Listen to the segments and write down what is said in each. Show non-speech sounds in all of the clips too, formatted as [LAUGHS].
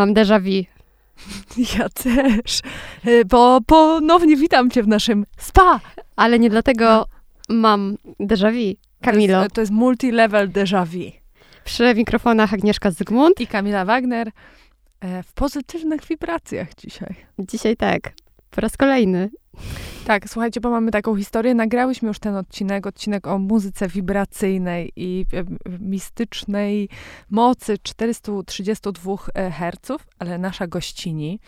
Mam déjà vu. [LAUGHS] Ja też, e, bo ponownie witam cię w naszym spa. Ale nie dlatego mam déjà vu. Kamilo. To jest, to jest multi-level déjà vu. Przy mikrofonach Agnieszka Zygmunt. I Kamila Wagner e, w pozytywnych wibracjach dzisiaj. Dzisiaj tak, po raz kolejny. Tak, słuchajcie, bo mamy taką historię. Nagrałyśmy już ten odcinek, odcinek o muzyce wibracyjnej i mistycznej mocy 432 e, Hz, ale nasza gościni,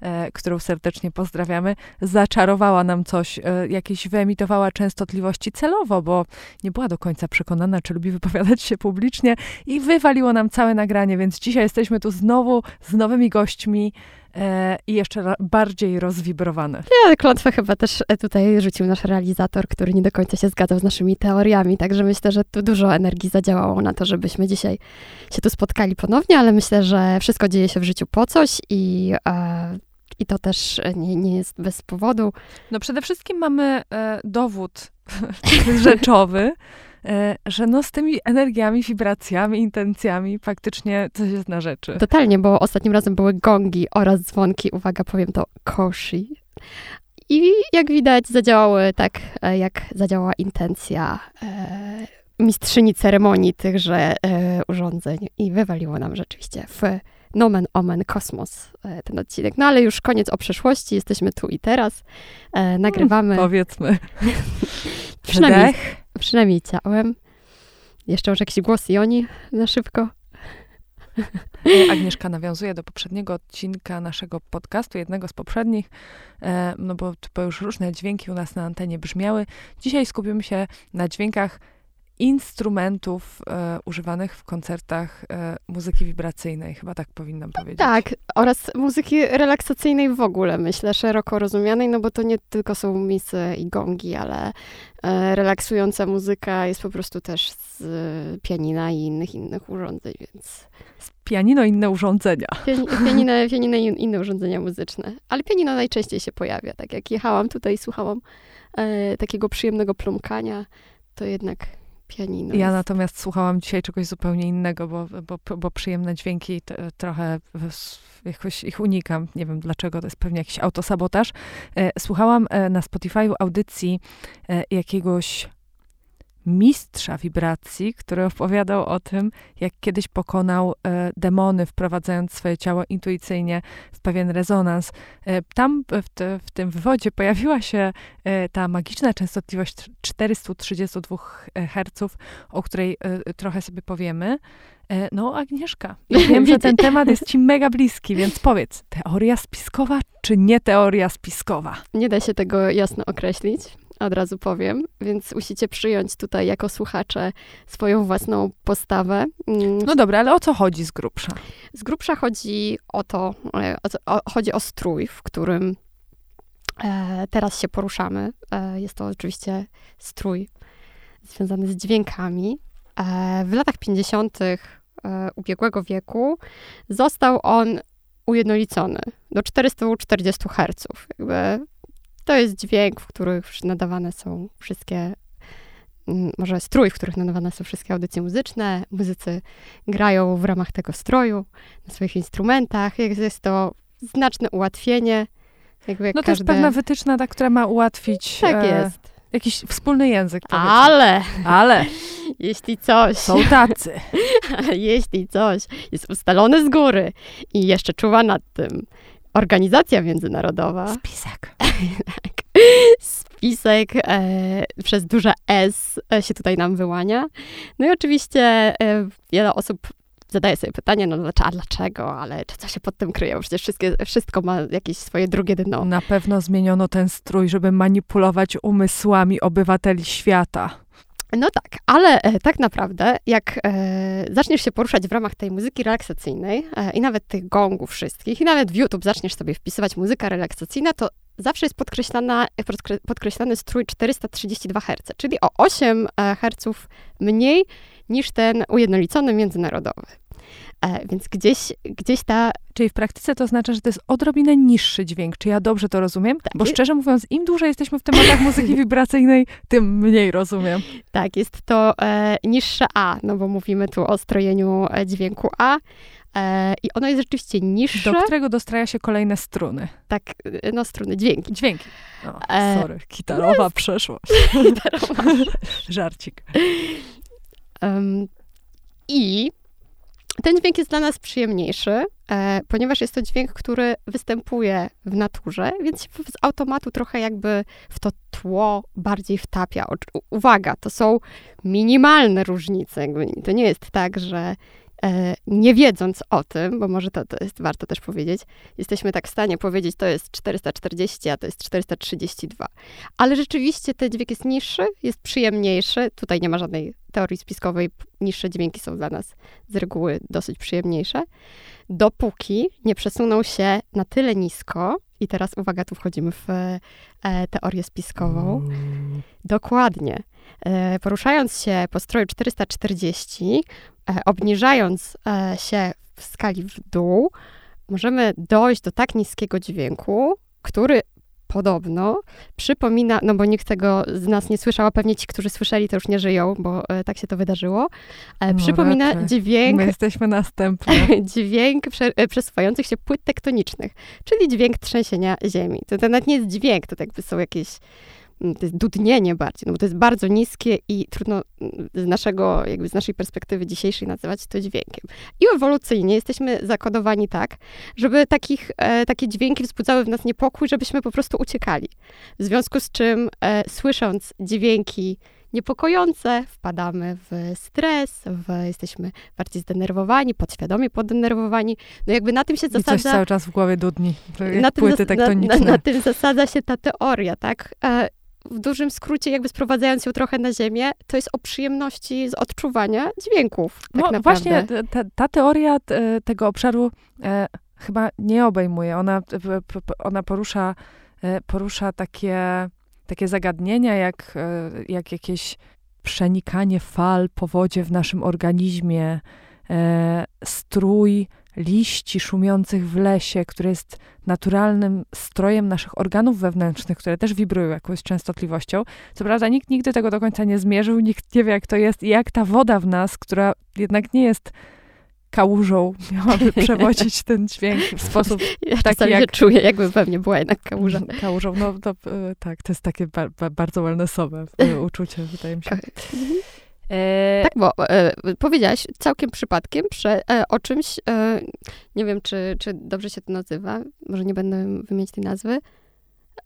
e, którą serdecznie pozdrawiamy, zaczarowała nam coś, e, jakieś wyemitowała częstotliwości celowo, bo nie była do końca przekonana, czy lubi wypowiadać się publicznie i wywaliło nam całe nagranie, więc dzisiaj jesteśmy tu znowu z nowymi gośćmi i jeszcze bardziej rozwibrowane. Ja klątwę chyba też e, tutaj rzucił nasz realizator, który nie do końca się zgadzał z naszymi teoriami, także myślę, że tu dużo energii zadziałało na to, żebyśmy dzisiaj się tu spotkali ponownie, ale myślę, że wszystko dzieje się w życiu po coś i, e, i to też nie, nie jest bez powodu. No przede wszystkim mamy e, dowód [LAUGHS] rzeczowy, e, że no z tymi energiami, wibracjami, intencjami faktycznie coś jest na rzeczy. Totalnie, bo ostatnim razem były gongi oraz dzwonki, uwaga, powiem to, koshi. I jak widać, zadziałały tak, e, jak zadziałała intencja e, mistrzyni ceremonii tychże e, urządzeń i wywaliło nam rzeczywiście w nomen omen kosmos e, ten odcinek. No ale już koniec o przeszłości, jesteśmy tu i teraz, e, nagrywamy. Powiedzmy. [LAUGHS] Przynajmniej, Wdech. Przynajmniej ciałem. Jeszcze może jakiś głos Joni na szybko. E, Agnieszka nawiązuje do poprzedniego odcinka naszego podcastu, jednego z poprzednich, e, no bo, bo już różne dźwięki u nas na antenie brzmiały. Dzisiaj skupimy się na dźwiękach instrumentów e, używanych w koncertach e, muzyki wibracyjnej, chyba tak powinnam powiedzieć. Tak, oraz muzyki relaksacyjnej w ogóle, myślę, szeroko rozumianej, no bo to nie tylko są misy i gongi, ale e, relaksująca muzyka jest po prostu też z pianina i innych innych urządzeń, więc Pianino, inne urządzenia. piani, pianino, [LAUGHS] pianino i inne urządzenia muzyczne. Ale pianino najczęściej się pojawia, tak jak jechałam tutaj i słuchałam e, takiego przyjemnego plumkania, to jednak pianino. Ja natomiast słuchałam dzisiaj czegoś zupełnie innego, bo, bo, bo przyjemne dźwięki t, trochę jakoś ich unikam. Nie wiem dlaczego, to jest pewnie jakiś autosabotaż. E, Słuchałam e, na Spotify'u audycji e, jakiegoś mistrza wibracji, który opowiadał o tym, jak kiedyś pokonał e, demony, wprowadzając swoje ciało intuicyjnie w pewien rezonans. E, tam w, te, w tym wywodzie pojawiła się e, ta magiczna częstotliwość 432 Hz, o której e, trochę sobie powiemy. E, no, Agnieszka, ja [LAUGHS] wiem, że ten temat jest ci mega bliski, więc powiedz, teoria spiskowa czy nie teoria spiskowa? Nie da się tego jasno określić, od razu powiem, więc musicie przyjąć tutaj jako słuchacze swoją własną postawę. Mm, No dobra, ale o co chodzi z grubsza? Z grubsza chodzi o to, e, o, o, chodzi o strój, w którym e, teraz się poruszamy. E, jest to oczywiście strój związany z dźwiękami. E, w latach 50. E, ubiegłego wieku został on ujednolicony do 440 Hz. Jakby to jest dźwięk, w których nadawane są wszystkie, mm, może strój, w których nadawane są wszystkie audycje muzyczne. Muzycy grają w ramach tego stroju na swoich instrumentach. Jest, to znaczne ułatwienie. Jakby jak No to jest pewna wytyczna, ta, która ma ułatwić Tak e, jest. jakiś wspólny język. powiedzmy. Ale Ale [LAUGHS] jeśli coś, są tacy. [LAUGHS] jeśli coś jest ustalone z góry i jeszcze czuwa nad tym organizacja międzynarodowa, Spisek. [LAUGHS] spisek e, przez duże S e, się tutaj nam wyłania. No i oczywiście e, wiele osób zadaje sobie pytanie, no dlaczego, a dlaczego, ale czy co się pod tym kryje? Bo Przecież wszystkie, wszystko ma jakieś swoje drugie dno. Na pewno zmieniono ten strój, żeby manipulować umysłami obywateli świata. No tak, ale e, tak naprawdę, jak e, zaczniesz się poruszać w ramach tej muzyki relaksacyjnej e, i nawet tych gongów wszystkich, i nawet w YouTube zaczniesz sobie wpisywać muzyka relaksacyjna, to zawsze jest podkreślana, podkre, podkreślany strój 432 Hz, czyli o 8 e, Hz mniej niż ten ujednolicony międzynarodowy. E, więc gdzieś, gdzieś ta... Czyli w praktyce to oznacza, że to jest odrobinę niższy dźwięk. Czy ja dobrze to rozumiem? Tak. Bo szczerze mówiąc, im dłużej jesteśmy w tematach muzyki [LAUGHS] wibracyjnej, tym mniej rozumiem. Tak, jest to e, niższe A, no bo mówimy tu o strojeniu e, dźwięku A. E, I ono jest rzeczywiście niższe. Do którego dostraja się kolejne struny. Tak, e, no struny, dźwięki. Dźwięki. O, e, sorry, gitarowa no przeszłość. [LAUGHS] Gitarowa. [LAUGHS] Żarcik. Um, I ten dźwięk jest dla nas przyjemniejszy, e, ponieważ jest to dźwięk, który występuje w naturze, więc się z automatu trochę jakby w to tło bardziej wtapia. Uwaga, to są minimalne różnice. To nie jest tak, że nie wiedząc o tym, bo może to, to jest warto też powiedzieć, jesteśmy tak w stanie powiedzieć, to jest 440, a to jest 432. Ale rzeczywiście ten dźwięk jest niższy, jest przyjemniejszy. Tutaj nie ma żadnej teorii spiskowej. Niższe dźwięki są dla nas z reguły dosyć przyjemniejsze. Dopóki nie przesuną się na tyle nisko, i teraz uwaga, tu wchodzimy w e, teorię spiskową. Mm. Dokładnie. E, poruszając się po stroju 440, E, obniżając e, się w skali w dół, możemy dojść do tak niskiego dźwięku, który podobno przypomina, no bo nikt tego z nas nie słyszał, a pewnie ci, którzy słyszeli, to już nie żyją, bo e, tak się to wydarzyło. No przypomina raczej. dźwięk. My jesteśmy następni. [LAUGHS] dźwięk prze, przesuwających się płyt tektonicznych, czyli dźwięk trzęsienia ziemi. To, to nawet nie jest dźwięk, to jakby są jakieś to jest dudnienie bardziej, no bo to jest bardzo niskie i trudno mm, z naszego, jakby z naszej perspektywy dzisiejszej nazywać to dźwiękiem. I ewolucyjnie jesteśmy zakodowani tak, żeby takich, e, takie dźwięki wzbudzały w nas niepokój, żebyśmy po prostu uciekali. W związku z czym e, słysząc dźwięki niepokojące, wpadamy w stres, w, jesteśmy bardziej zdenerwowani, podświadomie poddenerwowani. No jakby na tym się zasadza... I coś cały czas w głowie dudni, na płyty tektoniczne. Na, na, na, tym zasadza się ta teoria, tak? E, w dużym skrócie, jakby sprowadzając ją trochę na ziemię, to jest o przyjemności z odczuwania dźwięków. Tak no naprawdę. właśnie, ta, ta teoria tego obszaru e, chyba nie obejmuje. Ona, ona porusza, e, porusza takie, takie zagadnienia, jak, e, jak jakieś przenikanie fal po wodzie w naszym organizmie, e, strój liści szumiących w lesie, który jest naturalnym strojem naszych organów wewnętrznych, które też wibrują jakąś częstotliwością. Co prawda nikt nigdy tego do końca nie zmierzył, nikt nie wie jak to jest i jak ta woda w nas, która jednak nie jest kałużą, miałaby [LAUGHS] przewodzić ten dźwięk w sposób [LAUGHS] ja taki jak... czuję, jakby pewnie była jednak kałuża. [LAUGHS] Kałużą, no to, e, tak, to jest takie ba, ba, bardzo wellnessowe e, uczucie, wydaje mi się. E... Tak, bo e, powiedziałaś całkiem przypadkiem prze, e, o czymś, e, nie wiem, czy, czy dobrze się to nazywa, może nie będę wymieniać tej nazwy,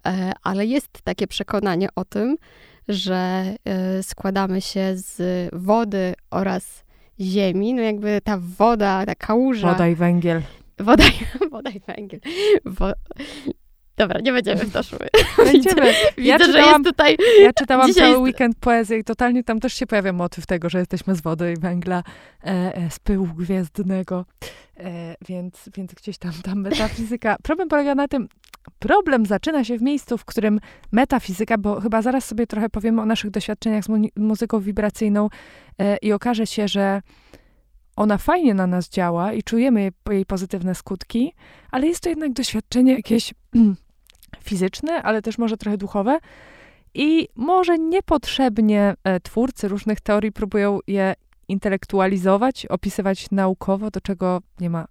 e, ale jest takie przekonanie o tym, że e, składamy się z wody oraz ziemi, no jakby ta woda, ta kałuża. Woda i węgiel. Woda, [LAUGHS] woda i węgiel. Wo, Dobra, nie będziemy w to szły. [LAUGHS] Będziemy. Widzę, ja czytałam, że jest tutaj... Ja czytałam cały jest... weekend poezję i totalnie tam też się pojawia motyw tego, że jesteśmy z wody i węgla, e, e, z pyłu gwiezdnego. E, więc, więc gdzieś tam ta metafizyka... Problem polega na tym, problem zaczyna się w miejscu, w którym metafizyka, bo chyba zaraz sobie trochę powiemy o naszych doświadczeniach z mu muzyką wibracyjną e, i okaże się, że ona fajnie na nas działa i czujemy jej pozytywne skutki, ale jest to jednak doświadczenie jakieś [CLEARS THROAT] fizyczne, ale też może trochę duchowe. I może niepotrzebnie e, twórcy różnych teorii próbują je intelektualizować, opisywać naukowo, do czego nie ma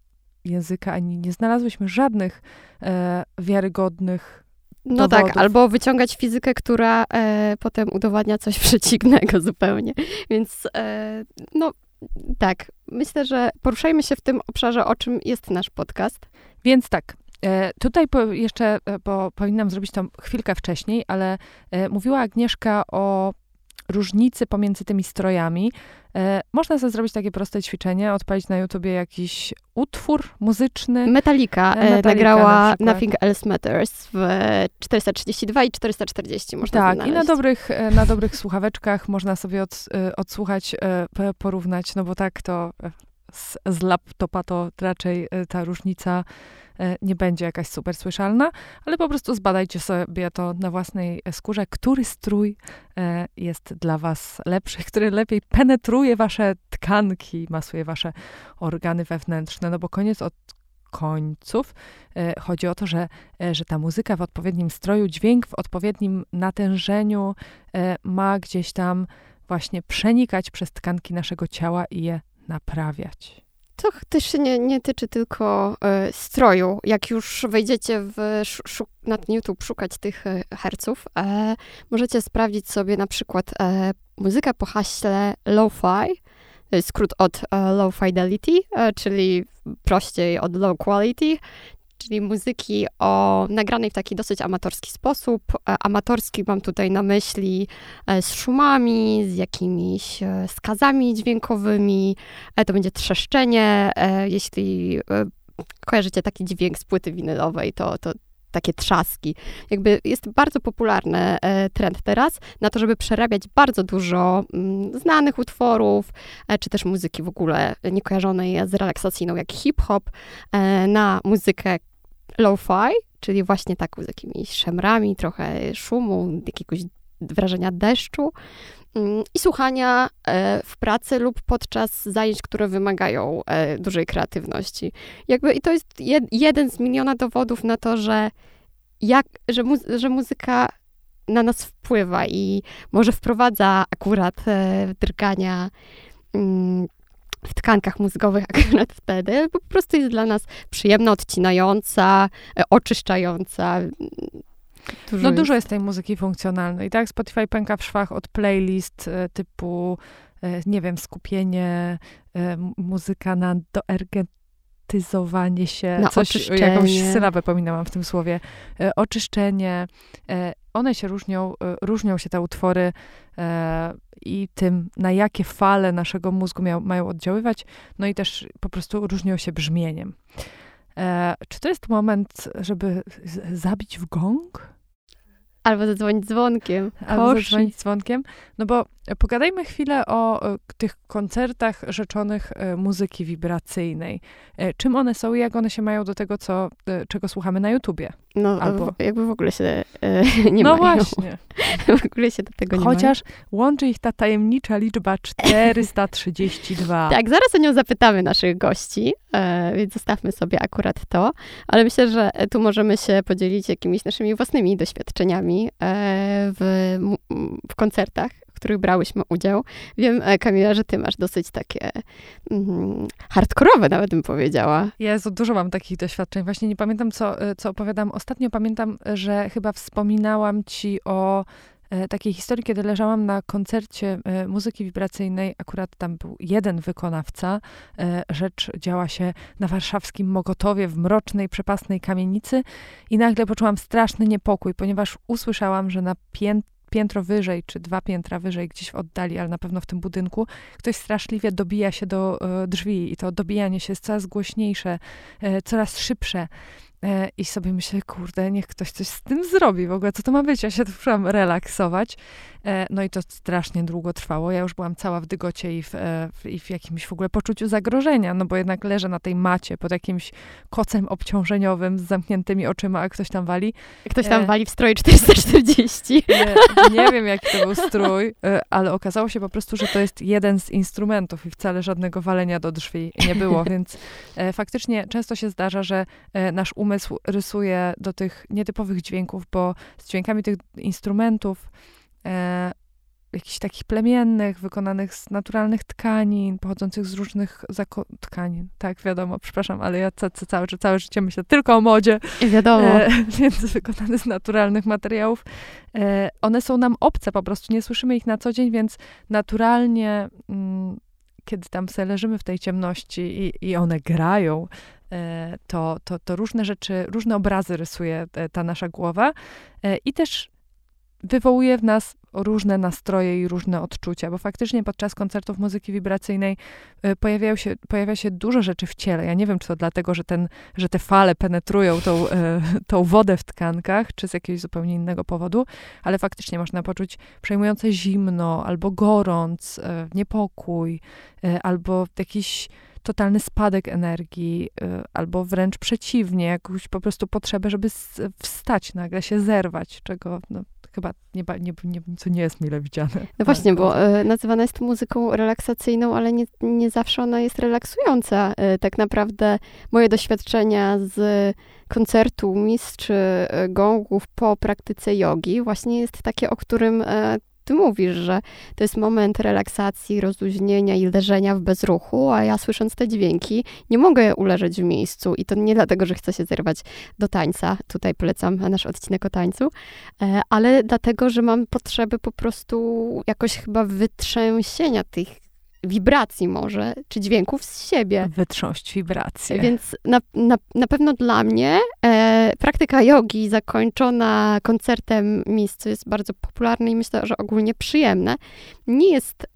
języka, ani nie znalazłyśmy żadnych e, wiarygodnych no tak, dowodów. tak, albo wyciągać fizykę, która e, potem udowadnia coś [LAUGHS] przeciwnego zupełnie. Więc e, no tak, myślę, że poruszajmy się w tym obszarze, o czym jest nasz podcast. Więc tak, tutaj po, jeszcze, e, bo powinnam zrobić to chwilkę wcześniej, ale e, mówiła Agnieszka o różnicy pomiędzy tymi strojami. można sobie zrobić takie proste ćwiczenie, odpalić na YouTubie jakiś utwór muzyczny. Metallica, Metallica nagrała na Nothing Else Matters w 432 i 440 można Tak, znaleźć. i na dobrych, na dobrych słuchaweczkach można sobie od, odsłuchać, porównać, no bo tak to z, z laptopa to raczej ta różnica E, nie będzie jakaś super słyszalna, ale po prostu zbadajcie sobie to na własnej skórze, który strój e, jest dla was lepszy, [LAUGHS] który lepiej penetruje wasze tkanki, masuje wasze organy wewnętrzne, no bo koniec od końców e, chodzi o to, że, e, że ta muzyka w odpowiednim stroju, dźwięk w odpowiednim natężeniu e, ma gdzieś tam właśnie przenikać przez tkanki naszego ciała i je naprawiać. To też się nie, nie tyczy tylko y, stroju. Jak już wejdziecie w, na YouTube szukać tych herców, e, możecie sprawdzić sobie na przykład e, muzykę po haśle lo-fi, skrót od e, low fidelity, e, czyli prościej od low quality, czyli muzyki o nagranej w taki dosyć amatorski sposób. E, amatorski mam tutaj na myśli z szumami, z jakimiś skazami dźwiękowymi. To będzie trzeszczenie. Jeśli kojarzycie taki dźwięk z płyty winylowej, to, to takie trzaski. Jakby jest bardzo popularny e, trend teraz na to, żeby przerabiać bardzo dużo mm, znanych utworów, e, czy też muzyki w ogóle niekojarzonej z relaksacyjną, jak hip-hop, e, na muzykę lo-fi, czyli właśnie taką z jakimiś szemrami, trochę szumu, jakiegoś wrażenia deszczu mm, i słuchania w pracy lub podczas zajęć, które wymagają dużej kreatywności. Jakby, I to jest jed, jeden z miliona dowodów na to, że, jak, że, mu, że muzyka na nas wpływa i może wprowadza akurat e, drgania mm, w tkankach mózgowych akurat [LAUGHS] wtedy, bo po prostu jest dla nas przyjemna, odcinająca, e, oczyszczająca. Dużo no jest. dużo jest tej muzyki funkcjonalnej, tak? Spotify pęka w szwach od playlist e, typu, e, nie wiem, skupienie, muzyka na doergetyzowanie się, na coś, oczyszczenie. jakąś sylabę pominęłam w tym słowie, oczyszczenie. E, one się różnią, e, różnią się te utwory i tym, na jakie fale naszego mózgu mają oddziaływać, no i też po prostu różnią się brzmieniem. Czy to jest moment, żeby zabić w gong? Albo zadzwonić dzwonkiem. Albo zadzwonić dzwonkiem. No bo pogadajmy chwilę o, o tych koncertach rzeczonych e, muzyki wibracyjnej. E, czym one są i jak one się mają do tego, co, e, czego słuchamy na YouTubie? No, Albo... jakby w ogóle się [LAUGHS] nie no mają. No właśnie. [LAUGHS] w ogóle się do tego nie Chociaż mają. łączy ich ta tajemnicza liczba 432. [LAUGHS] tak, zaraz o nią zapytamy naszych gości, więc zostawmy sobie akurat to. Ale myślę, że tu możemy się podzielić jakimiś naszymi własnymi doświadczeniami w, w koncertach których brałyśmy udział. Wiem, e, Kamila, że ty masz dosyć takie mm, hardkorowe, nawet bym powiedziała. Jezu, dużo mam takich doświadczeń. Właśnie nie pamiętam, co, e, co opowiadam. Ostatnio pamiętam, że chyba wspominałam ci o e, takiej historii, kiedy leżałam na koncercie muzyki wibracyjnej, akurat tam był jeden wykonawca. Rzecz działa się na warszawskim Mogotowie, w mrocznej, przepasnej kamienicy i nagle poczułam straszny niepokój, ponieważ usłyszałam, że na pięt piętro wyżej, czy dwa piętra wyżej, gdzieś w oddali, ale na pewno w tym budynku, ktoś straszliwie dobija się do e, drzwi i to dobijanie się jest coraz głośniejsze, e, coraz szybsze. E, I sobie myślę, kurde, niech ktoś coś z tym zrobi w ogóle, co to ma być? Ja się tu relaksować. E, no i to strasznie długo trwało. Ja już byłam cała w dygocie i w, e, w, i w jakimś w ogóle poczuciu zagrożenia, no bo jednak leżę na tej macie pod jakimś kocem obciążeniowym z zamkniętymi oczyma, a ktoś tam wali. Ktoś tam wali w stroju 440. Nie, nie wiem, jaki to był strój, ale okazało się po prostu, że to jest jeden z instrumentów i wcale żadnego walenia do drzwi nie było, [LAUGHS] więc faktycznie często się zdarza, że nasz umysł umysł rysuje do tych nietypowych dźwięków, bo z dźwiękami tych instrumentów, e, jakichś takich plemiennych, wykonanych z naturalnych tkanin, pochodzących z różnych tkanin. Tak, wiadomo, przepraszam, ale ja ca ca całe, całe życie myślę tylko o modzie. I wiadomo. E, [LAUGHS] więc wykonane z naturalnych materiałów. E, one są nam obce, po prostu nie słyszymy ich na co dzień, więc naturalnie, mm, kiedy tam sobie leżymy w tej ciemności i, i one grają, to, to, to różne rzeczy, różne obrazy rysuje e, ta nasza głowa e, i też wywołuje w nas różne nastroje i różne odczucia, bo faktycznie podczas koncertów muzyki wibracyjnej pojawiają się, pojawia się dużo rzeczy w ciele. Ja nie wiem, czy to dlatego, że, ten, że te fale penetrują tą, [LAUGHS] tą wodę w tkankach, czy z jakiegoś zupełnie innego powodu, ale faktycznie można poczuć przejmujące zimno, albo gorąc, niepokój, albo jakiś totalny spadek energii, y, albo wręcz przeciwnie, jakąś po prostu potrzebę, żeby wstać nagle, się zerwać, czego no, chyba nie, nie, nie, co nie jest mile widziane. No właśnie, bo y, nazywana jest muzyką relaksacyjną, ale nie, nie zawsze ona jest relaksująca. Y, tak naprawdę moje doświadczenia z koncertu mistrz gongów po praktyce jogi właśnie jest takie, o którym ty mówisz, że to jest moment relaksacji, rozluźnienia i leżenia w bezruchu, a ja słysząc te dźwięki nie mogę uleżeć w miejscu i to nie dlatego, że chcę się zerwać do tańca, tutaj polecam nasz odcinek o tańcu, e, ale dlatego, że mam potrzeby po prostu jakoś chyba wytrzęsienia tych wibracji może, czy dźwięków z siebie. Wytrząść wibracje. Więc na, na, na pewno dla mnie e, praktyka jogi zakończona koncertem miejscu jest bardzo popularna i myślę, że ogólnie przyjemne. Nie jest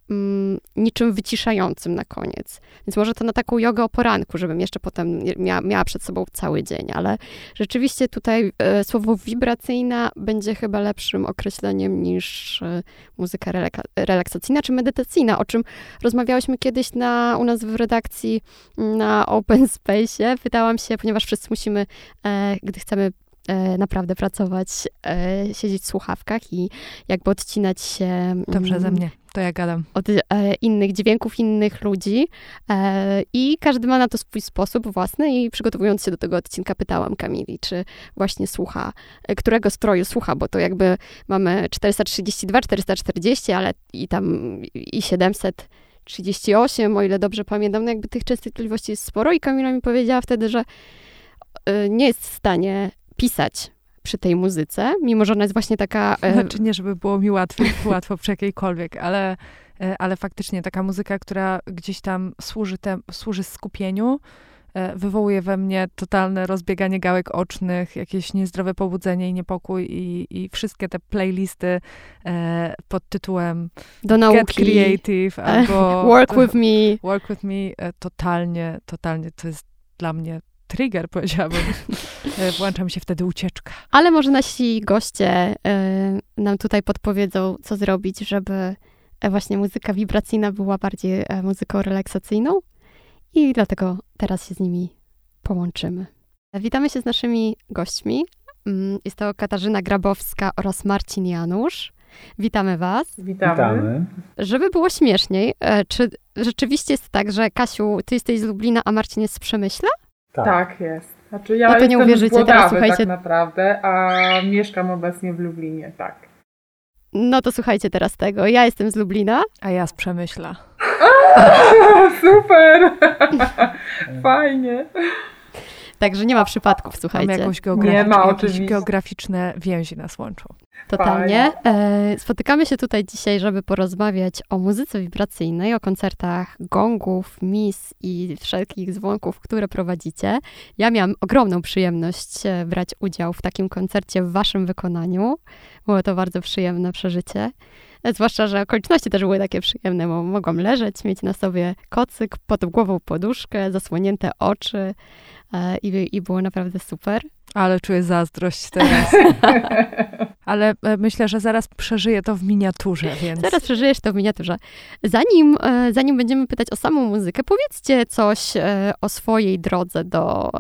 niczym wyciszającym na koniec. Więc może to na taką jogę o poranku, żebym jeszcze potem mia miała przed sobą cały dzień, ale rzeczywiście tutaj e, słowo wibracyjna będzie chyba lepszym określeniem niż e, muzyka relaksacyjna czy medytacyjna, o czym rozmawiałyśmy kiedyś na, u nas w redakcji na Open Space. Pytałam się, ponieważ wszyscy musimy, e, gdy chcemy e, naprawdę pracować, e, siedzieć w słuchawkach i jakby odcinać się. Dobrze ze mnie to ja gadam. Od e, innych dźwięków, innych ludzi. E, I każdy ma na to swój sposób własny. I przygotowując się do tego odcinka, pytałam Kamili, czy właśnie słucha, e, którego stroju słucha, bo to jakby mamy 432, 440, ale i tam i 738, o ile dobrze pamiętam. No jakby tych częstotliwości jest sporo. I Kamila mi powiedziała wtedy, że e, nie jest w stanie pisać przy tej muzyce, mimo że ona jest właśnie taka... E, znaczy nie, żeby było mi łatwo, [LAUGHS] łatwo przy jakiejkolwiek, ale, e, ale faktycznie taka muzyka, która gdzieś tam służy, te, służy skupieniu, e, wywołuje we mnie totalne rozbieganie gałek ocznych, jakieś niezdrowe pobudzenie i niepokój i, i wszystkie te playlisty e, pod tytułem Do nauki. Get Creative albo Work With Me. [LAUGHS] Work With Me, e, totalnie, totalnie to jest dla mnie trigger, [LAUGHS] powiedziałabym. E, włącza mi się wtedy ucieczka. Ale może nasi goście y, nam tutaj podpowiedzą, co zrobić, żeby e, właśnie muzyka wibracyjna była bardziej muzyką relaksacyjną. I dlatego teraz się z nimi połączymy. Witamy się z naszymi gośćmi. Mm, jest to Katarzyna Grabowska oraz Marcin Janusz. Witamy Was. Witamy. Witamy. Żeby było śmieszniej, czy rzeczywiście jest tak, że Kasiu, ty jesteś z Lublina, a Marcin jest z Przemyśla? Tak, tak jest. Znaczy ja no to nie uwierzycie, teraz słuchajcie. tak naprawdę, a mieszkam obecnie w Lublinie, tak. No to słuchajcie teraz tego. Ja jestem z Lublina. A ja z Przemyśla. Super! [LAUGHS] Fajnie. Także nie ma przypadków, słuchajcie. Mamy jakąś nie ma, jakieś geograficzne więzi nas łączą. Totalnie. E, spotykamy się tutaj dzisiaj, żeby porozmawiać o muzyce wibracyjnej, o koncertach gongów, mis i wszelkich dzwonków, które prowadzicie. Ja miałam ogromną przyjemność e, brać udział w takim koncercie w waszym wykonaniu. Było to bardzo przyjemne przeżycie. E, zwłaszcza, że okoliczności też były takie przyjemne, bo mogłam leżeć, mieć na sobie kocyk, pod głową poduszkę, zasłonięte oczy i, i było naprawdę super. Ale czuję zazdrość teraz. [LAUGHS] Ale e, myślę, że zaraz przeżyję to w miniaturze, więc... Zaraz przeżyjesz to w miniaturze. Zanim, e, zanim będziemy pytać o samą muzykę, powiedzcie coś e, o swojej drodze do,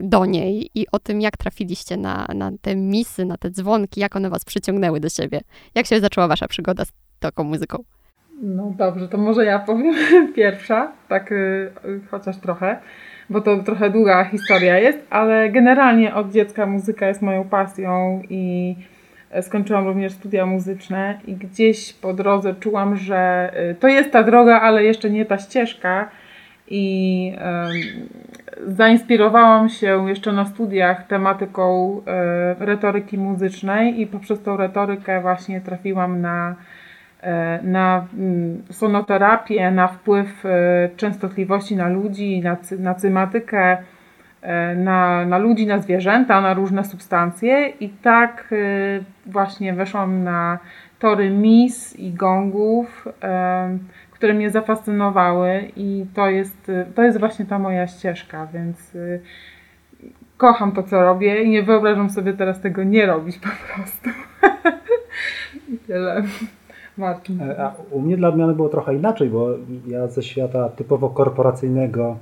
do niej i o tym, jak trafiliście na, na te misy, na te dzwonki, jak one was przyciągnęły do siebie. Jak się zaczęła wasza przygoda z taką muzyką? No dobrze, to może ja powiem [LAUGHS] pierwsza, tak y, chociaż trochę bo to trochę długa historia jest, ale generalnie od dziecka muzyka jest moją pasją i e, skończyłam również studia muzyczne i gdzieś po drodze czułam, że e, to jest ta droga, ale jeszcze nie ta ścieżka i zainspirowałam się jeszcze na studiach tematyką e, retoryki muzycznej i poprzez tą retorykę właśnie trafiłam na na mm, sonoterapię, na wpływ e, częstotliwości na ludzi, na, na cymatykę, e, na, na ludzi, na zwierzęta, na różne substancje i tak właśnie weszłam na tory mis i gongów, które mnie zafascynowały i to jest, to jest właśnie ta moja ścieżka, więc kocham to, co robię i nie wyobrażam sobie teraz tego nie robić po prostu. [LAUGHS] Tyle. E, a u mnie dla odmiany było trochę inaczej, bo ja ze świata typowo korporacyjnego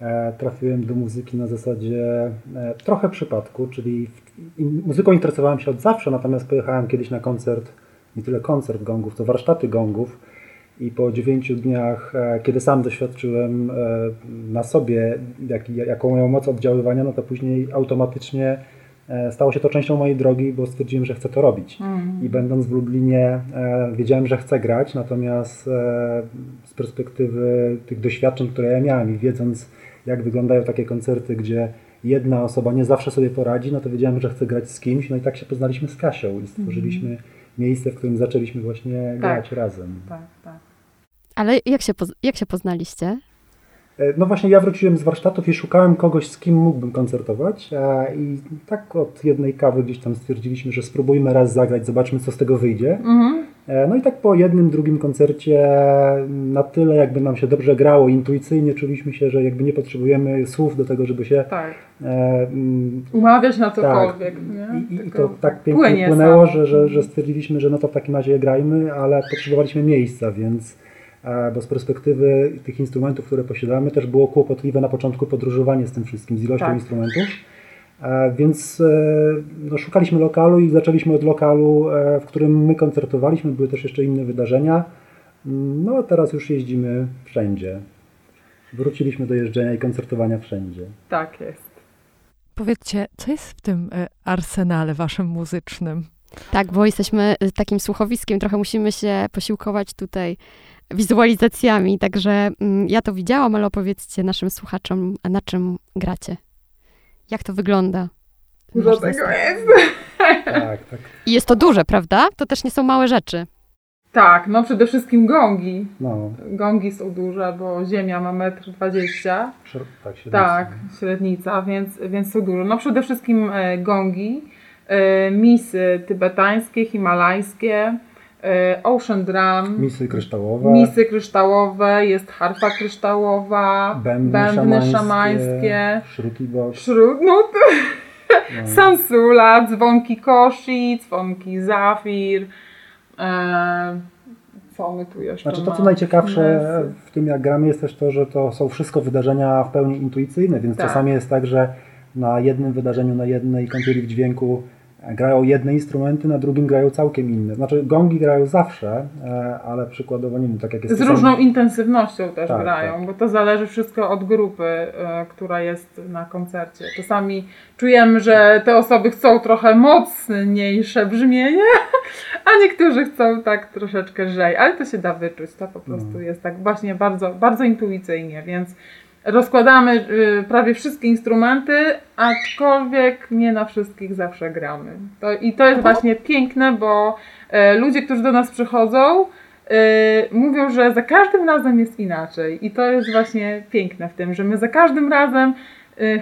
e, trafiłem do muzyki na zasadzie e, trochę przypadku, czyli muzyką interesowałem się od zawsze, natomiast pojechałem kiedyś na koncert, nie tyle koncert gongów, to warsztaty gongów i po dziewięciu dniach, kiedy sam doświadczyłem na sobie, jak, jaką mają moc oddziaływania, no to później automatycznie stało się to częścią mojej drogi, bo stwierdziłem, że chcę to robić. Mm. I będąc w Lublinie, e, wiedziałem, że chcę grać, natomiast e, z perspektywy tych doświadczeń, które ja miałem i wiedząc, jak wyglądają takie koncerty, gdzie jedna osoba nie zawsze sobie poradzi, no to wiedziałem, że chcę grać z kimś. No i tak się poznaliśmy z Kasią i stworzyliśmy mm. miejsce, w którym zaczęliśmy właśnie tak. grać razem. Tak, tak. Ale jak się, jak się poznaliście? E, no właśnie ja wróciłem z warsztatów i szukałem kogoś, z kim mógłbym koncertować i tak od jednej kawy gdzieś tam stwierdziliśmy, że spróbujmy raz zagrać, zobaczmy co z tego wyjdzie. Mhm. E, no i tak po jednym, drugim koncercie na tyle jakby nam się dobrze grało, intuicyjnie czuliśmy się, że jakby nie potrzebujemy słów do tego, żeby się tak. e, umawiać na cokolwiek. Tak. I, I, to tak pięknie płynęło, że, że, że stwierdziliśmy, że no to w takim razie grajmy, ale potrzebowaliśmy miejsca, więc bo z perspektywy tych instrumentów, które posiadamy, też było kłopotliwe na początku podróżowanie z tym wszystkim, z ilością tak. instrumentów. Więc e, no, szukaliśmy lokalu i zaczęliśmy od lokalu, e, w którym my koncertowaliśmy. Były też jeszcze inne wydarzenia. No a teraz już jeździmy wszędzie. Wróciliśmy do jeżdżenia i koncertowania wszędzie. Tak jest. Powiedzcie, co jest w tym e, arsenale waszym muzycznym? Tak, bo jesteśmy takim słuchowiskiem, trochę musimy się posiłkować tutaj wizualizacjami, także mm, ja to widziałam, ale opowiedzcie naszym słuchaczom, na czym gracie. Jak to wygląda? Dużo tego jest. [LAUGHS] Tak, tak. I jest to duże, prawda? To też nie są małe rzeczy. Tak, no przede wszystkim gongi. No. Gongi są duże, bo ziemia ma metr dwadzieścia. Tak, średnica. Tak, średnica, więc, więc są duże. No przede wszystkim e, gongi, e, misy tybetańskie, himalajskie, Ocean Drum, misy kryształowe, misy kryształowe, jest harfa kryształowa, bębny, bębny szamańskie, szamańskie. szruti box, no, to, no. [LAUGHS] sansula, dzwonki koshi, dzwonki zafir, e, co my tu jeszcze Znaczy to, co najciekawsze w tym, jak gramy, jest też to, że to są wszystko wydarzenia w pełni intuicyjne, więc tak. czasami jest tak, że na jednym wydarzeniu, na jednej kąpieli w dźwięku grają jedne instrumenty, na drugim grają całkiem inne. Znaczy gongi grają zawsze, e, ale przykładowo nie wiem, tak jak jest... Z różną intensywnością też tak, grają, tak. bo to zależy wszystko od grupy, e, która jest na koncercie. Czasami czujemy, że te osoby chcą trochę mocniejsze brzmienie, [LAUGHS] a niektórzy chcą tak troszeczkę lżej, ale to się da wyczuć, to po prostu no. jest tak właśnie bardzo, bardzo intuicyjnie, więc rozkładamy y, prawie wszystkie instrumenty, aczkolwiek nie na wszystkich zawsze gramy. To, I to jest właśnie piękne, bo e, ludzie, którzy do nas przychodzą, e, mówią, że za każdym razem jest inaczej. I to jest właśnie piękne w tym, że my za każdym razem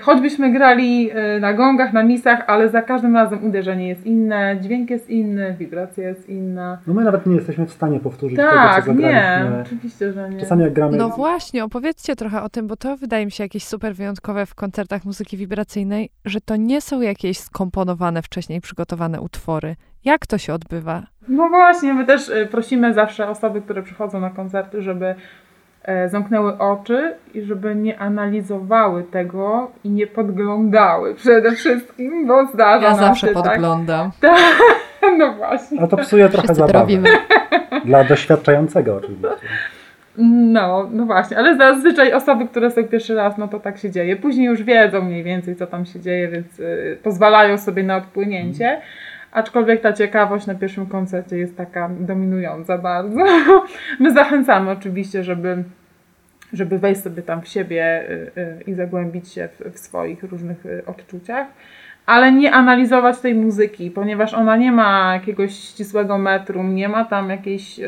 choćbyśmy grali y, na gongach, na misach, ale za każdym razem uderzenie jest inne, dźwięk jest inny, wibracja jest inna. No my nawet nie jesteśmy w stanie powtórzyć tak, tego, co zagraliśmy. nie, oczywiście, że nie. Czasami jak gramy... No właśnie, opowiedzcie trochę o tym, bo to wydaje mi się jakieś super wyjątkowe w koncertach muzyki wibracyjnej, że to nie są jakieś skomponowane wcześniej, przygotowane utwory. Jak to się odbywa? No właśnie, my też y, prosimy zawsze osoby, które przychodzą na koncerty, żeby zamknęły oczy i żeby nie analizowały tego i nie podglądały przede wszystkim, bo zdarza ja nam zawsze się tak. podglądam. [LAUGHS] Tak, no właśnie. A to psuje trochę Wszyscy zabawę. [LAUGHS] Dla doświadczającego oczywiście. No, no właśnie, ale zazwyczaj osoby, które są pierwszy raz, no to tak się dzieje. Później już wiedzą mniej więcej, co tam się dzieje, więc y, pozwalają sobie na odpłynięcie. Mm. Aczkolwiek ta ciekawość na pierwszym koncercie jest taka dominująca bardzo. [LAUGHS] My zachęcamy oczywiście, żeby, żeby wejść sobie tam w siebie y, y, i zagłębić się w, w swoich różnych y, odczuciach ale nie analizować tej muzyki, ponieważ ona nie ma jakiegoś ścisłego metrum, nie ma tam jakiejś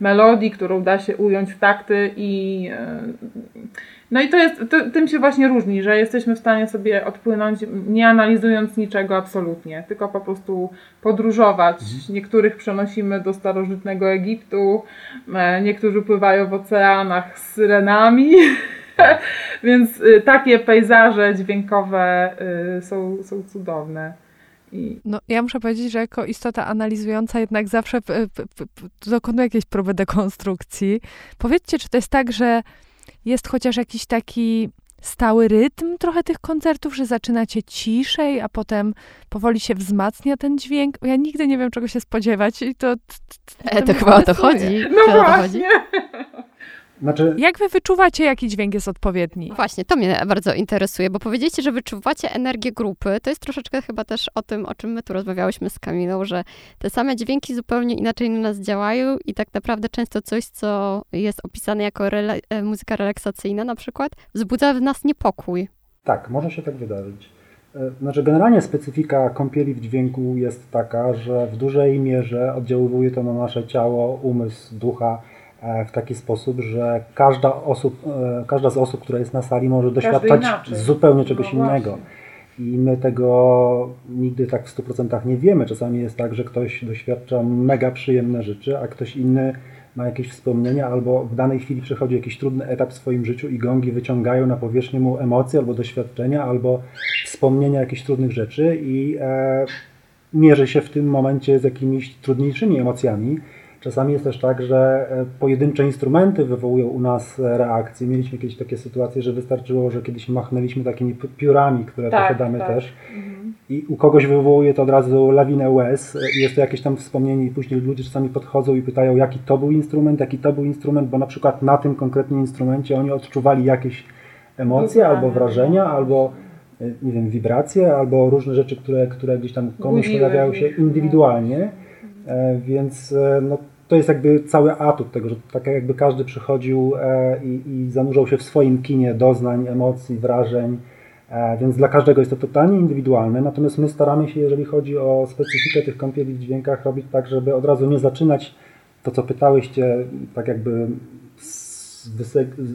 melodii, którą da się ująć w takty i no i to jest, to, tym się właśnie różni, że jesteśmy w stanie sobie odpłynąć, nie analizując niczego absolutnie, tylko po prostu podróżować. Mhm. Niektórych przenosimy do starożytnego Egiptu, e, niektórzy pływają w oceanach z syrenami. Tak. [LAUGHS] Więc y, takie pejzaże dźwiękowe y, są, są cudowne. I... No, ja muszę powiedzieć, że jako istota analizująca jednak zawsze p- p- p- dokonuję jakiejś próby dekonstrukcji. Powiedzcie, czy to jest tak, że jest chociaż jakiś taki stały rytm trochę tych koncertów, że zaczynacie ciszej, a potem powoli się wzmacnia ten dźwięk. Ja nigdy nie wiem, czego się spodziewać i to... To, to, to, to chyba o to chodzi. No właśnie. [LAUGHS] Znaczy, Jak wy wyczuwacie, jaki dźwięk jest odpowiedni? Właśnie, to mnie bardzo interesuje, bo powiedzieliście, że wyczuwacie energię grupy. To jest troszeczkę chyba też o tym, o czym my tu rozmawiałyśmy z Kamilą, że te same dźwięki zupełnie inaczej na nas działają i tak naprawdę często coś, co jest opisane jako rela muzyka relaksacyjna na przykład, wzbudza w nas niepokój. Tak, może się tak wydarzyć. Znaczy, generalnie specyfika kąpieli w dźwięku jest taka, że w dużej mierze oddziaływuje to na nasze ciało, umysł, ducha w taki sposób, że każda, osób, każda z osób, która jest na sali, może doświadczać zupełnie czegoś no innego. I my tego nigdy tak w 100% nie wiemy. Czasami jest tak, że ktoś doświadcza mega przyjemne rzeczy, a ktoś inny ma jakieś wspomnienia albo w danej chwili przechodzi jakiś trudny etap w swoim życiu i gongi wyciągają na powierzchnię mu emocje albo doświadczenia, albo wspomnienia jakichś trudnych rzeczy i e, mierzy się w tym momencie z jakimiś trudniejszymi emocjami. Czasami jest też tak, że e, pojedyncze instrumenty wywołują u nas e, reakcje. Mieliśmy jakieś takie sytuacje, że wystarczyło, że kiedyś machnęliśmy takimi piórami, które tak, posiadamy tak. też. Mhm. I u kogoś wywołuje to od razu lawinę łez. I jest to jakieś tam wspomnienie i później ludzie czasami podchodzą i pytają, jaki to był instrument, jaki to był instrument, bo na przykład na tym konkretnym instrumencie oni odczuwali jakieś emocje albo wrażenia, albo e, nie wiem, wibracje, albo różne rzeczy, które, które gdzieś tam komuś pojawiają się indywidualnie. Więc no, to jest jakby cały atut tego, że tak jakby każdy przychodził e, i, i zanurzał się w swoim kinie doznań, emocji, wrażeń, e, więc dla każdego jest to totalnie indywidualne. Natomiast my staramy się, jeżeli chodzi o specyfikę tych kąpieli w dźwiękach, robić tak, żeby od razu nie zaczynać to, co pytałyście, tak jakby z,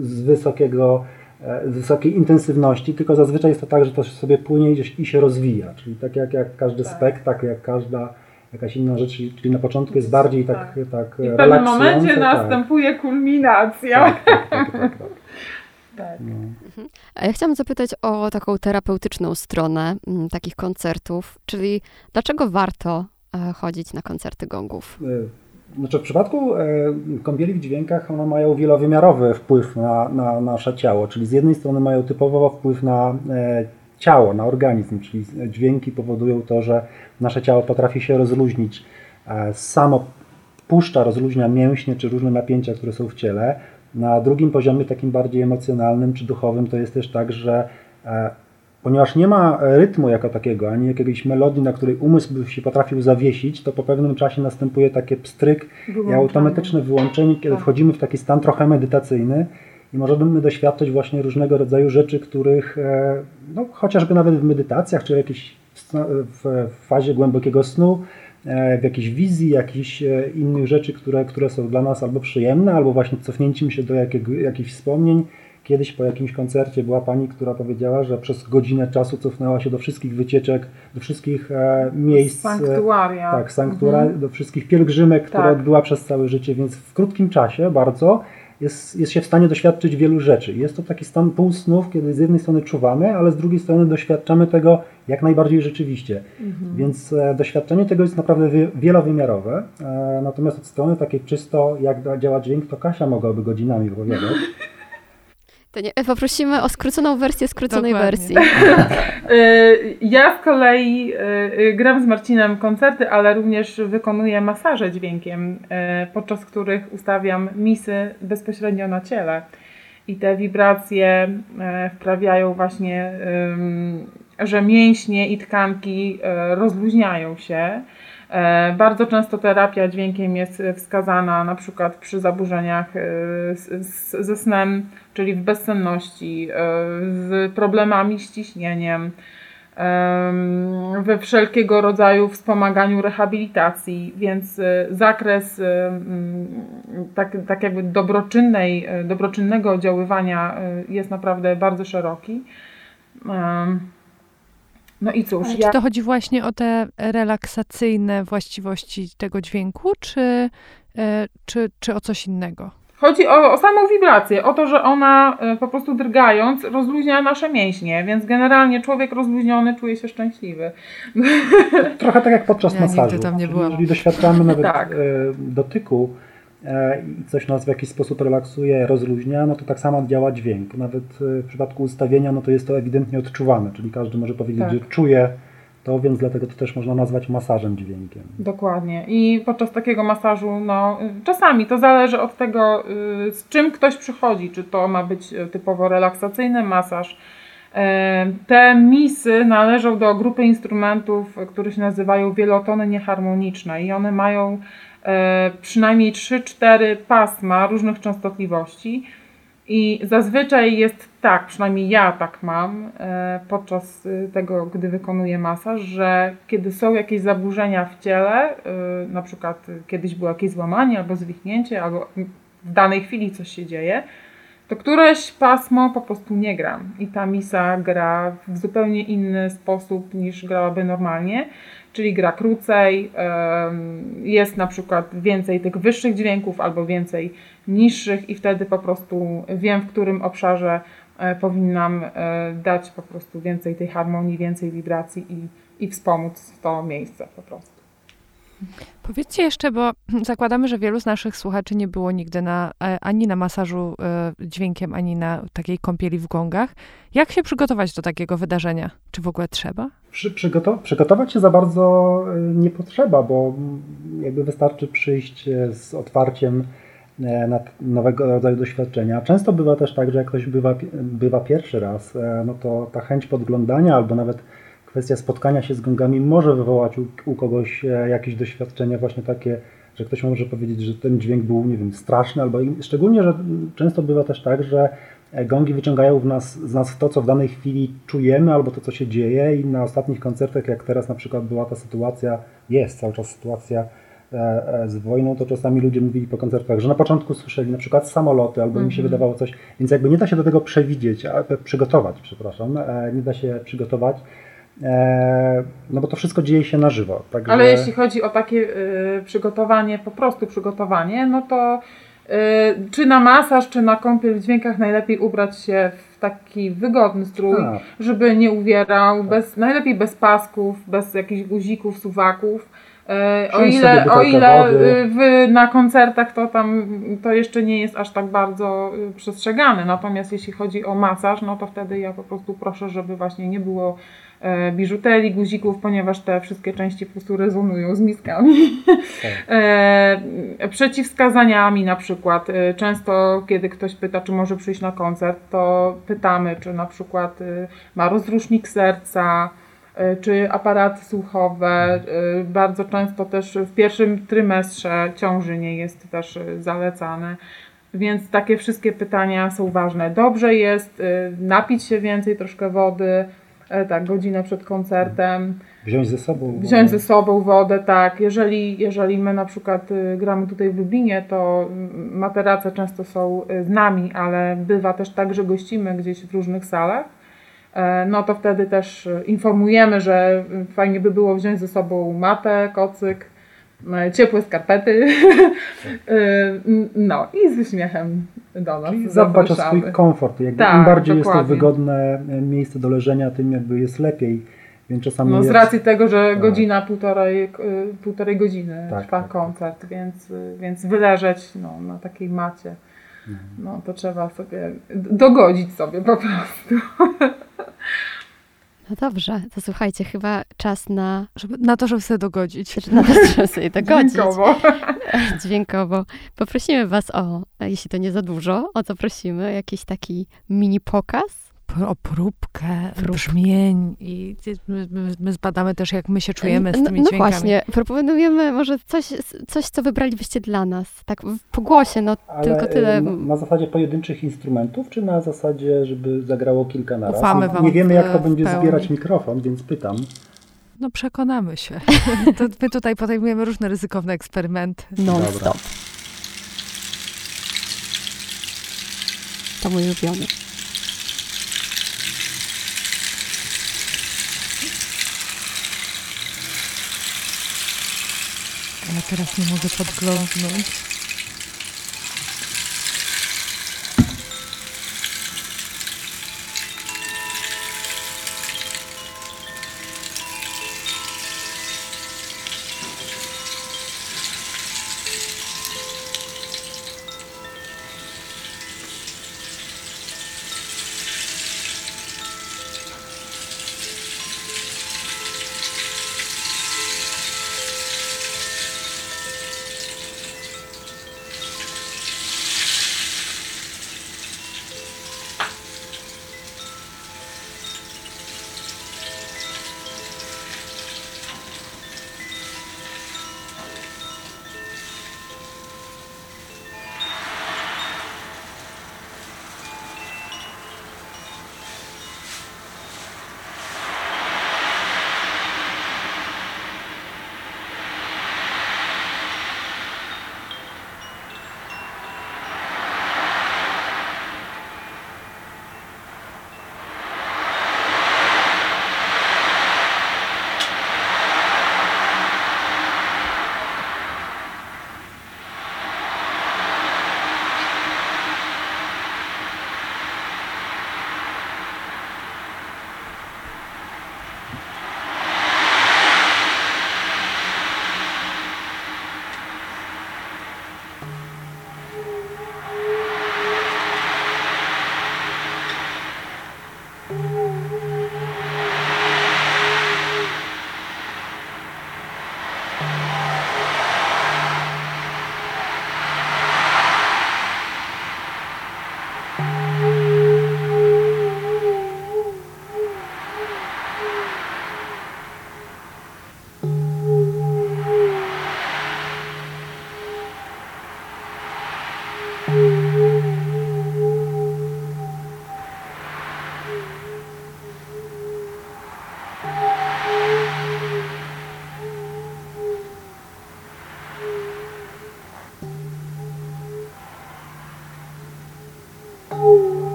z wysokiego z wysokiej intensywności, tylko zazwyczaj jest to tak, że to sobie płynie i się rozwija. Czyli tak jak, jak każdy tak. spektakl, jak każda jakaś inna rzecz, czyli na początku jest bardziej tak, tak, tak I w pewnym momencie tak. następuje kulminacja. Tak, tak, tak. tak, tak. tak. No. Mhm. A ja chciałam zapytać o taką terapeutyczną stronę mm, takich koncertów, czyli dlaczego warto e, chodzić na koncerty gongów? E, znaczy w przypadku e, kąpieli w dźwiękach one mają wielowymiarowy wpływ na, na nasze ciało, czyli z jednej strony mają typowo wpływ na ciało, na organizm, czyli dźwięki powodują to, że nasze ciało potrafi się rozluźnić. E, samo puszcza, rozluźnia mięśnie czy różne napięcia, które są w ciele. Na drugim poziomie, takim bardziej emocjonalnym czy duchowym, to jest też tak, że e, ponieważ nie ma rytmu jako takiego, ani jakiegoś melodii, na której umysł by się potrafił zawiesić, to po pewnym czasie następuje takie pstryk Wyłączenie. i automatyczne wyłączenie, kiedy tak. wchodzimy w taki stan trochę medytacyjny i możemy doświadczać właśnie różnego rodzaju rzeczy, których e, no, chociażby nawet w medytacjach, czy w jakiejś w fazie głębokiego snu, e, w jakiejś wizji, jakichś e, innych rzeczy, które, które są dla nas albo przyjemne, albo właśnie cofnięciem się do jakiego, jakichś wspomnień. Kiedyś po jakimś koncercie była pani, która powiedziała, że przez godzinę czasu cofnęła się do wszystkich wycieczek, do wszystkich miejsc. Sanktuaria. Tak, sanktuaria, mhm. do wszystkich pielgrzymek, które tak. odbyła przez całe życie, więc w krótkim czasie bardzo jest, jest się w stanie doświadczyć wielu rzeczy. Jest to taki stan półsnów, kiedy z jednej strony czuwamy, ale z drugiej strony doświadczamy tego jak najbardziej rzeczywiście. Mhm. Więc e, doświadczenie tego jest naprawdę wielowymiarowe. E, natomiast od strony takiej czysto, jak działa dźwięk, to Kasia mogłaby godzinami opowiadać. [LAUGHS] To nie, poprosimy o skróconą wersję skróconej Dokładnie. wersji. E, [LAUGHS] ja z kolei e, gram z Marcinem koncerty, ale również wykonuję masaże dźwiękiem, podczas których ustawiam misy bezpośrednio na ciele. I te wibracje wprawiają właśnie, że mięśnie i tkanki rozluźniają się. Bardzo często terapia dźwiękiem jest wskazana na przykład przy zaburzeniach ze snem czyli w bezsenności, e, z problemami z ciśnieniem, we wszelkiego rodzaju wspomaganiu rehabilitacji, więc e, zakres e, tak, tak jakby dobroczynnej, dobroczynnego oddziaływania jest naprawdę bardzo szeroki. No i cóż. Czy to chodzi właśnie o te relaksacyjne właściwości tego dźwięku, czy, czy, czy o coś innego? Chodzi o, o samą wibrację, o to, że ona e, po prostu drgając rozluźnia nasze mięśnie, więc generalnie człowiek rozluźniony czuje się szczęśliwy. Trochę tak jak podczas Ja masażu. nigdy tam nie byłam. Jeżeli doświadczamy nawet Tak. e, dotyku e, i coś nas w jakiś sposób relaksuje, rozluźnia, no to tak samo działa dźwięk. Nawet e, w przypadku ustawienia, no to jest to ewidentnie odczuwane, czyli każdy może powiedzieć, Tak. że czuje to, więc dlatego to też można nazwać masażem dźwiękiem. Dokładnie. I podczas takiego masażu, no, czasami to zależy od tego, y, z czym ktoś przychodzi. Czy to ma być y, typowo relaksacyjny masaż. E, Te misy należą do grupy instrumentów, które się nazywają wielotony nieharmoniczne i one mają e, przynajmniej 3-4 pasma różnych częstotliwości. I zazwyczaj jest tak, przynajmniej ja tak mam e, podczas y, tego, gdy wykonuję masaż, że kiedy są jakieś zaburzenia w ciele, y, na przykład y, kiedyś było jakieś złamanie albo zwichnięcie, albo w danej chwili coś się dzieje, to któreś pasmo po prostu nie gra. I ta misa gra w zupełnie inny sposób niż grałaby normalnie, czyli gra krócej, jest na przykład więcej tych wyższych dźwięków albo więcej niższych i wtedy po prostu wiem, w którym obszarze e, powinnam e, dać po prostu więcej tej harmonii, więcej wibracji i, i wspomóc to miejsce po prostu. Powiedzcie jeszcze, bo [CLEARS THROAT] zakładamy, że wielu z naszych słuchaczy nie było nigdy na, e, ani na masażu e, dźwiękiem, ani na takiej kąpieli w gongach. Jak się przygotować do takiego wydarzenia? Czy w ogóle trzeba? Przy, przygoto- przygotować się za bardzo y, nie potrzeba, bo mm, jakby wystarczy przyjść e, z otwarciem e, na nowego rodzaju doświadczenia. Często bywa też tak, że jak ktoś bywa, bywa pierwszy raz, e, no to ta chęć podglądania albo nawet kwestia spotkania się z gongami może wywołać u, u kogoś e, jakieś doświadczenia właśnie takie, że ktoś może powiedzieć, że ten dźwięk był, nie wiem, straszny, albo szczególnie, że często bywa też tak, że e, gongi wyciągają w nas, z nas to, co w danej chwili czujemy, albo to, co się dzieje i na ostatnich koncertach, jak teraz na przykład była ta sytuacja, jest cały czas sytuacja e, z wojną, to czasami ludzie mówili po koncertach, że na początku słyszeli na przykład samoloty, albo im się Mhm. wydawało coś, więc jakby nie da się do tego przewidzieć, przygotować, przepraszam, nie da się przygotować, no bo to wszystko dzieje się na żywo. Także... Ale jeśli chodzi o takie y, przygotowanie, po prostu przygotowanie, no to y, czy na masaż, czy na kąpiel w dźwiękach najlepiej ubrać się w taki wygodny strój, A, żeby nie uwierał, bez, najlepiej bez pasków, bez jakichś guzików, suwaków. E, O ile, o ile wody. y, na koncertach to tam to jeszcze nie jest aż tak bardzo y, przestrzegane. Natomiast jeśli chodzi o masaż, no to wtedy ja po prostu proszę, żeby właśnie nie było e, biżuterii, guzików, ponieważ te wszystkie części po prostu rezonują z miskami. tak. [LAUGHS] E, przeciwwskazaniami na przykład. Często, kiedy ktoś pyta, czy może przyjść na koncert, to pytamy, czy na przykład e, ma rozrusznik serca, czy aparaty słuchowe. E, Bardzo często też w pierwszym trymestrze ciąży nie jest też e, zalecane. Więc takie wszystkie pytania są ważne. Dobrze jest e, napić się więcej, troszkę wody, e, tak, godzinę przed koncertem Wziąć ze sobą. wziąć ze sobą wodę, tak. Jeżeli, jeżeli my na przykład gramy tutaj w Lublinie, to mm, materace często są z nami, ale bywa też tak, że gościmy gdzieś w różnych salach. E, No to wtedy też y, informujemy, że y, fajnie by było wziąć ze sobą matę, kocyk, e, ciepłe skarpety. [LAUGHS] No i z uśmiechem do nas Czyli zadbać o swój komfort. Jakby Tak, Im bardziej jest to dokładnie. wygodne e, miejsce do leżenia, tym jakby jest lepiej. Więc czasami No z jest... racji tego, że Tak. godzina, półtorej, półtorej godziny Tak, trwa tak, koncert, więc, więc wyleżeć no, na takiej macie. No to trzeba sobie dogodzić sobie po prostu. No dobrze, to słuchajcie, chyba czas na, Żeby, na to, żeby sobie dogodzić. na to, żeby sobie [LAUGHS] dogodzić Dźwiękowo. [LAUGHS] dźwiękowo. Poprosimy was o, jeśli to nie za dużo, o co prosimy, jakiś taki mini pokaz. O próbkę Próbkę. brzmień i my, my, my zbadamy też, jak my się czujemy z no, tymi no dźwiękami. właśnie, proponujemy może coś, coś, co wybralibyście dla nas, tak w- po głosie, no Ale tylko tyle. e, na, na zasadzie pojedynczych instrumentów, czy na zasadzie, żeby zagrało kilka na raz? Ufamy Nie- wam Nie wiemy, jak to będzie pełni. zbierać mikrofon, więc pytam. No przekonamy się. [LAUGHS] to my tutaj podejmujemy różne ryzykowne eksperymenty. Non-stop. To mój ulubiony. Ja teraz nie mogę podglądnąć.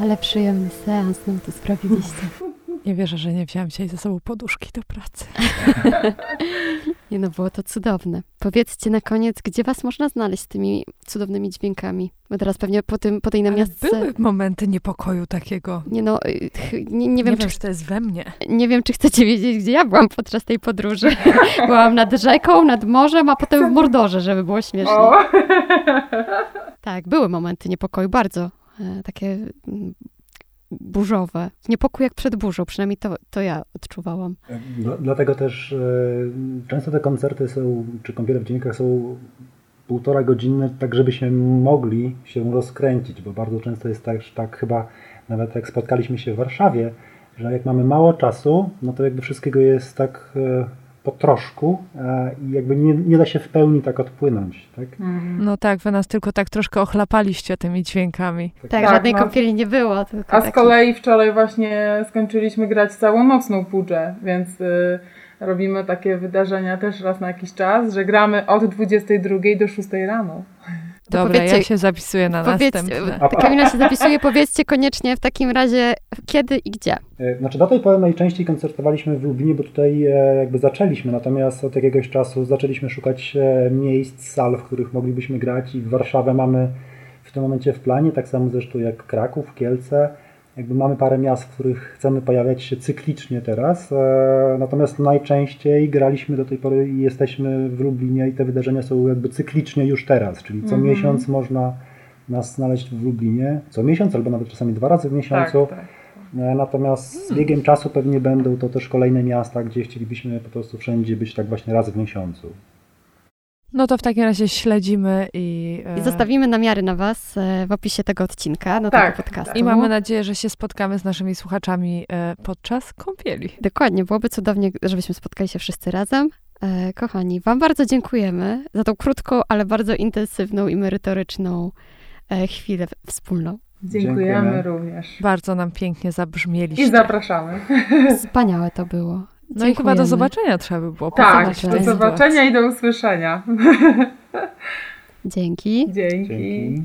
Ale przyjemny seans nam tu sprawiliście. Nie wierzę, że nie wziąłem dzisiaj ze sobą poduszki do pracy. [LAUGHS] nie no, było to cudowne. Powiedzcie na koniec, gdzie was można znaleźć z tymi cudownymi dźwiękami? Bo teraz pewnie po, tym, po tej namiastce... Ale były momenty niepokoju takiego. Nie no, y, nie, nie wiem, nie czy... Wiem, to jest we mnie. Nie wiem, czy chcecie wiedzieć, gdzie ja byłam podczas tej podróży. [LAUGHS] byłam nad rzeką, nad morzem, a potem w Mordorze, żeby było śmiesznie. tak, były momenty niepokoju, bardzo takie mm, burzowe. Niepokój jak przed burzą, przynajmniej to, to ja odczuwałam. Dlatego też e, często te koncerty są, czy kąpiele w dziennikach są półtora godzinne, tak żebyśmy mogli się rozkręcić, bo bardzo często jest tak, tak chyba, nawet jak spotkaliśmy się w Warszawie, że jak mamy mało czasu, no to jakby wszystkiego jest tak e, po troszku e, i jakby nie, nie da się w pełni tak odpłynąć. Tak? Mhm. No tak, wy nas tylko tak troszkę ochlapaliście tymi dźwiękami. Tak, tak żadnej no. kąpieli nie było. a z taki... kolei wczoraj właśnie skończyliśmy grać całonocną pudżę, więc y, robimy takie wydarzenia też raz na jakiś czas, że gramy od 22 do 6 rano. Dobra, ja się zapisuję na następne. Kamila się zapisuje, [LAUGHS] powiedzcie koniecznie w takim razie kiedy i gdzie. E, znaczy do tej pory najczęściej koncertowaliśmy w Lublinie, bo tutaj e, jakby zaczęliśmy, natomiast od jakiegoś czasu zaczęliśmy szukać e, miejsc, sal, w których moglibyśmy grać i w Warszawę mamy w tym momencie w planie, tak samo zresztą jak Kraków, Kielce, jakby mamy parę miast, w których chcemy pojawiać się cyklicznie teraz, e, natomiast najczęściej graliśmy do tej pory i jesteśmy w Lublinie i te wydarzenia są jakby cyklicznie już teraz, czyli co mm -hmm. miesiąc można nas znaleźć w Lublinie, co miesiąc albo nawet czasami dwa razy w miesiącu. Tak, tak. E, natomiast z biegiem czasu pewnie będą to też kolejne miasta, gdzie chcielibyśmy po prostu wszędzie być tak właśnie raz w miesiącu. No to w takim razie śledzimy i... I zostawimy namiary na Was e, w opisie tego odcinka, do tak, tego podcastu. I mamy nadzieję, że się spotkamy z naszymi słuchaczami e, podczas kąpieli. Dokładnie, byłoby cudownie, żebyśmy spotkali się wszyscy razem. E, kochani, Wam bardzo dziękujemy za tą krótką, ale bardzo intensywną i merytoryczną chwilę wspólną. Dziękujemy, Dziękujemy również. Bardzo nam pięknie zabrzmieliście. I zapraszamy. [LAUGHS] Wspaniałe to było. No i chyba do zobaczenia trzeba by było. Tak, do zobaczenia i do usłyszenia. Dzięki. Dzięki. Dzięki.